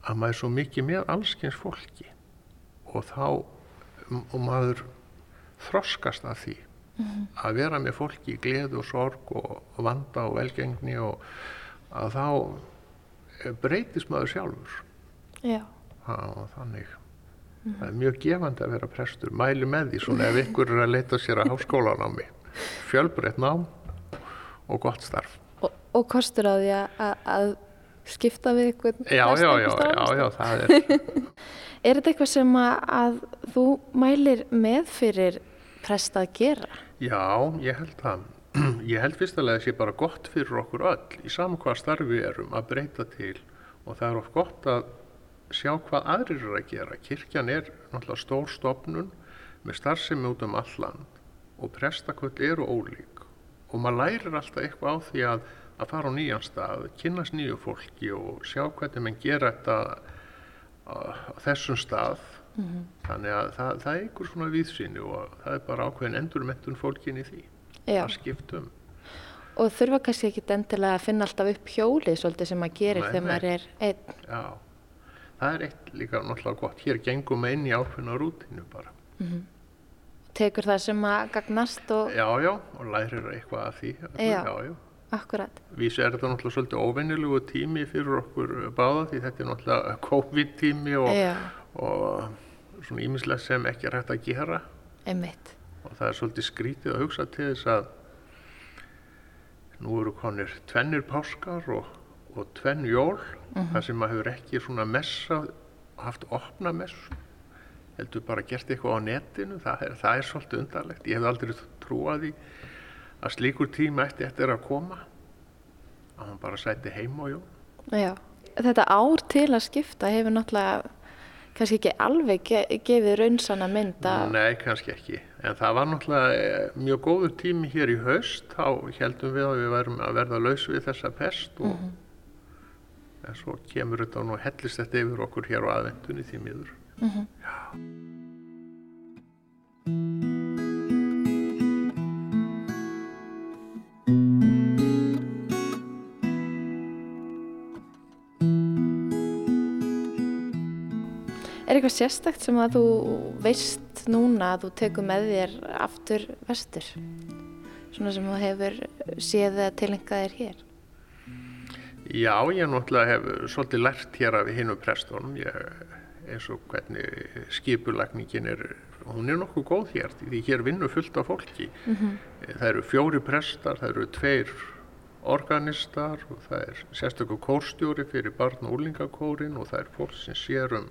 að maður er svo mikið með allskins fólki. Og þá og maður þroskast að því að vera með fólki í gleð og sorg og, vanda og velgengni og að þá eh, breytist maður sjálfur. Já, ha, og þannig það er mjög gefandi að vera prestur. Mæli með því svona ef ykkur er að leita sér að háskólanámi. Fjölbreytt nám og gott starf. Og, og kostur á því að, að, skipta við ykkur já, já, já, já, já, það er [laughs] Er þetta eitthvað sem að, að þú mælir með fyrir prest að gera? já, ég held það. [clears throat] Ég held fyrstulega að sé bara gott fyrir okkur öll í saman hvað starfi við erum að breyta til. Og það er oft gott að sjá hvað aðrir eru að gera kirkjan er náttúrulega stór stofnun með starfsemi út um all land og prestaköll eru ólík og maður lærir alltaf eitthvað á því að, að fara á nýjan stað, kynnast nýju fólki og sjá hvernig mann gera þetta á, þessum stað þannig að það, það er einhver svona víðsýni og það er bara ákveðin endurmettun fólkin í því Já. að skiptum. Og þurfa kannski ekki endilega að finna alltaf upp hjólið svolítið sem maður gerir Nei, þegar nei. maður er einn. Já, það er eitt líka náttúrulega gott. Hér gengum við inn í ákveðna rútinu bara. Tekur það sem að gagnast og Já, já, og lærir eitthvað af því. Já. já, akkurat. Vísi er þetta náttúrulega svolítið óvennilegu tími fyrir okkur báða því þetta er náttúrulega COVID-tími og, Já, og svona ímislegt sem ekki er hægt að gera einmitt. og það er svolítið skrítið að hugsa til þess að nú eru konir tvennir páskar og, og tvenn jól þar sem maður hefur ekki svona messa haft opna messu heldur bara gert eitthvað á netinu það er, það er svolítið undarlegt ég hef aldrei trúað því að slíkur tíma eftir eftir að koma að hann bara sæti heim og jól Já. Þetta ár til að skipta hefur náttúrulega kannski ekki alveg ge gefið raunsanna mynd að... Nei, kannski ekki. En það var náttúrulega eh, mjög góður tími hér í haust. Þá heldum við að við værum að verða laus við þessa pest og en svo kemur þetta og nú hellist þetta yfir okkur hér á aðvendunni því miður. Er eitthvað sérstakt sem að þú veist núna að þú tekur með þér aftur vestur? Svona sem þú hefur séð að tilengja þér hér? Já, ég náttúrulega hef svolítið lært hér af hinnum prestunum. Ég, eins og hvernig skipulagningin er, hún er nokkuð góð hér því hér vinnur fullt af fólki. Það eru fjóri prestar, það eru tveir organistar og það er sérstökur kórstjóri fyrir barn- og úlingakórin og það er fólk sem sér um,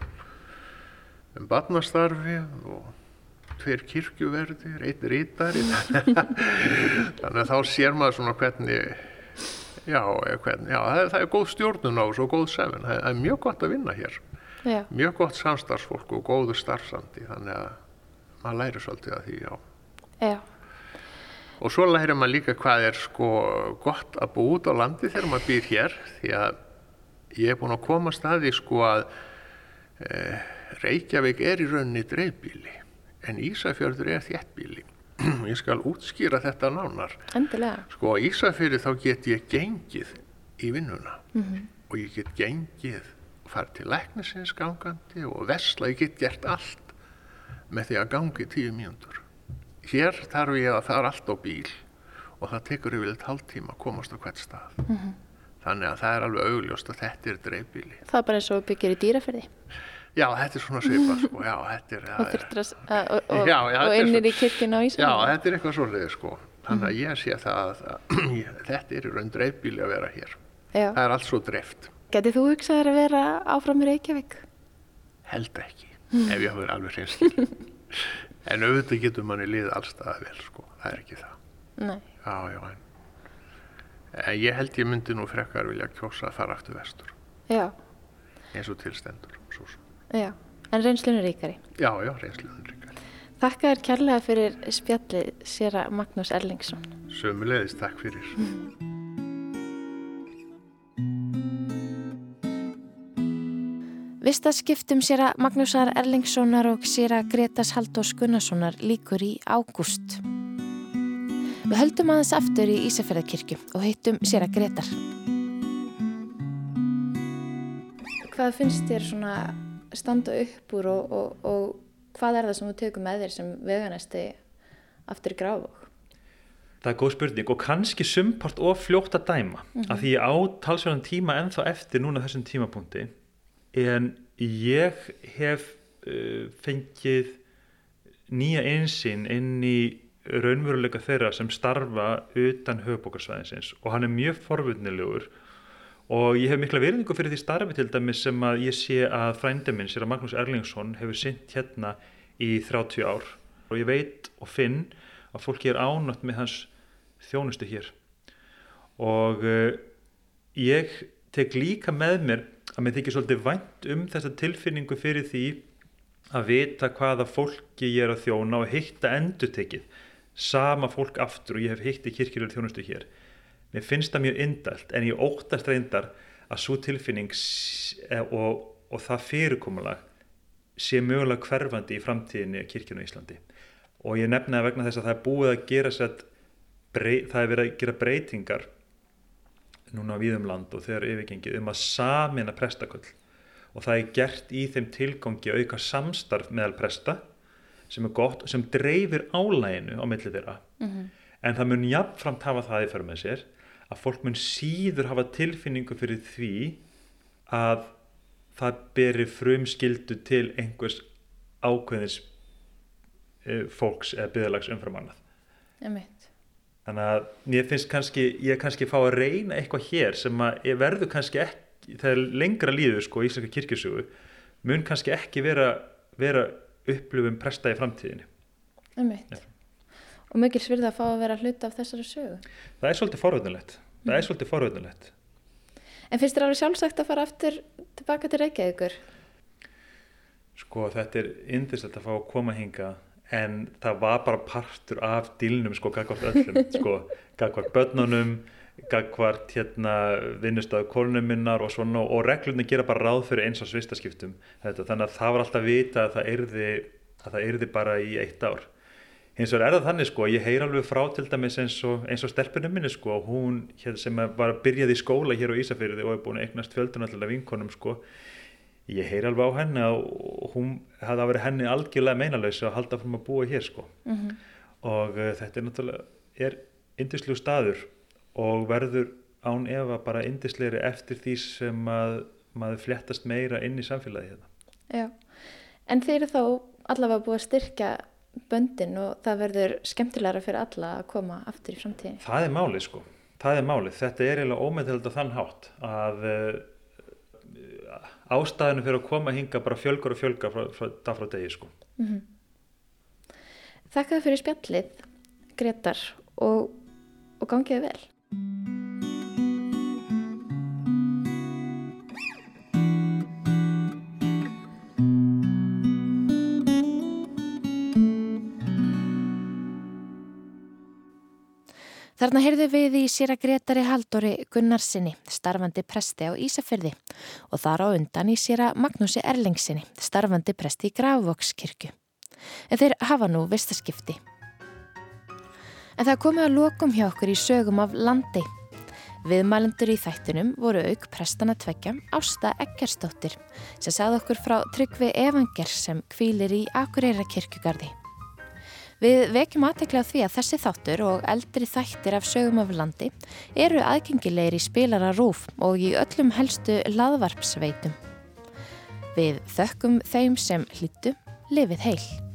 um barnastarfið og tveir kirkjuverðir, einn rítari [laughs] þannig að þá sér maður svona hvernig já, já það, er, það er góð stjórnun á þessu og góð sefn, það það er mjög gott að vinna hér. Já, mjög gott samstarfsfólk og góður starfsandi þannig að maður læri svolítið að því, já. Já, Og svo lærir maður líka hvað er sko gott að búa út á landi þegar maður býr hér því að ég er búin að koma staði sko að e, Reykjavík er í rauninni dreifbíli en Ísafjörður er þéttbíli. [clears throat] ég skal útskýra þetta nánar. endilega. Sko á Ísafjörði þá get ég gengið í vinnuna og ég get gengið farið til læknisins gangandi og vesla, ég get gert allt með því að gangi tíu mínútur. Hér þarf ég að fara allt á bíl og það tekur yfirleitt hálftíma að komast á hvert stað. Þannig að það er alveg augljóst að þetta er dreifbíli. Það er bara eins og byggir í dýraferði Já, þetta er svona svipað, sko, já, þetta er... og, þurftir að, og, Já, já, og innir í kirkjuna á Já, Ísland. þetta er eitthvað svolítið, sko. Þannig að ég sé það að, að [clears throat] þetta er raun dreifbíli að vera hér. Já. Það er allt svo dreift. Getið þú hugsað að vera áfram í Reykjavík? Held ekki, ef ég hafa verið alveg hreinskil. [laughs] en auðvitað getur manni liðið allstaða vel, sko. Það er ekki það. Nei. Já, já, en, en ég held ég myndi nú frekar vilja kjósa að fara aftur vestur, Já, eins og tilstendur. Svo. Já. En reynslunum ríkari. Já, já, reynsluðun ríkar. Þakka þér kærlega fyrir spjallið sér Magnús Erlingsson. Sömulegðis, takk fyrir. Vistaskiptum sér Magnúsar Erlingssonar og sér Gretas Haldós Gunnarssonar líkur í ágúst. Við höldum aðeins aftur í Ísafjörðarkirkju og heitum sér Gretar. Hvað finnst þér svona standa upp úr og, og, og hvað er það sem þú tekur með þér sem veganesti aftur í gráfug? Það er góð spurning og kannski sumpart of fljótt að dæma af því ég á talsverðan tíma ennþá eftir núna þessum tímapunkti en ég hef uh, fengið nýja einsinn inn í raunveruleika þeirra sem starfa utan höfubókarsvæðinsins og hann er mjög forvutnilegur og ég hef mikla verðingu fyrir því starfi til dæmis sem að ég sé að frændi minn, sér að Magnús Erlingsson hefur sint hérna í 30 ár. Og ég veit og finn að fólki er ánátt með hans þjónustu hér. Og uh, ég tek líka með mér að mér þykir svolítið vænt um þessa tilfinningu fyrir því að vita hvaða fólki ég er að þjóna og hitta endurtekið sama fólk aftur. Og ég hef hitt í kirkjulega þjónustu hér mér finnst það mjög indalt en ég óttast reyndar að svo tilfinning eh, og, og það fyrirkomulag sé mögulega hverfandi í framtíðinni kirkjuna í Íslandi. Og ég nefna það vegna þess að það er búið að gera sér brey, það er verið að gera breytingar núna á víðum land og þegar yfirgengið um að samina prestaköll. Og það er gert í þeim tilgangi að auka samstarf meðal presta sem er gott og sem dreifir álæginu á milli þeirra en það mun jafnframt hafa það í fyrir með sér að fólk mun síður hafa tilfinningu fyrir því að það beri frumskildu til einhvers ákveðins eh, fólks eða byggðalags umfram annað. Þannig að mér finnst kannski, ég kannski fá að reyna eitthvað hér sem að ég verður kannski ekki, þegar lengra líður sko í Íslandska kirkjusugu, mun kannski ekki vera, vera upplifum presta í framtíðinni. Einmitt. Og mikil svirða að fá að vera hluta af þessari sögu. Það er svolítið forvöldunlegt. Það er svolítið forvöldunlegt. En finnst þér alveg sjálfsagt að fara aftur tilbaka til Reykjavíkur? Sko þetta er yndislegt að fá að koma hinga en það var bara partur af dílnum sko gagvart öllum [laughs] sko gagvart börnunum gagvart hérna vinnustöðu kólunum minnar og svona og reglunni gera bara ráð fyrir eins og svistaskiptum þetta, þannig að það var alltaf vita að það yrði, að það yrði bara í eitt ár hins vegar er það þannig sko ég heyr alveg frá til dæmis eins og, eins og stelpunum minni sko hún sem var að byrjaði í skóla hér á Ísafyrði og er búin að eignast fjöldunallega vinkonum sko ég heyr alveg á henni að hún hefði að vera henni algjörlega meinalösi að halda frum að búa hér sko Mhm. og uh, þetta er náttúrulega er indislegu staður og verður án efa bara indislegri eftir því sem að maður fléttast meira inn í samfélagi hérna. Já. En þeir eru þá allavega búið að styrkja böndin og það verður skemmtilegra fyrir alla að koma aftur í framtíðin. Það er málið sko, það er málið. Þetta er eiginlega á þann hátt að uh, ástæðinu fyrir að koma hinga bara fjölgar og fjölgar frá, frá, frá, frá degi sko. Þakka þér fyrir spjallið, Gretar, og, og gangiði vel. Þarna heyrðu við í sér að Gretari Haldóri Gunnarsinni, starfandi presti á Ísafyrði og þar á undan í sér að Magnúsi Erlingsinni, starfandi presti í Grafvokskirkju. En þeir hafa nú vistaskipti. En það komið að lokum hjá okkur í sögum af landi. Viðmælendur í þættunum voru auk prestana tveggja Ásta Eggersdóttir sem sagði okkur frá Tryggvi Evanger sem kvílir í Akureyra kirkjugarði. Við vekjum aðtekla á því að þessi þáttur og eldri þættir af sögum af landi eru aðgengilegir í spilara rúf og í öllum helstu laðvarpsveitum. Við þökkum þeim sem hlýttu lifið heil.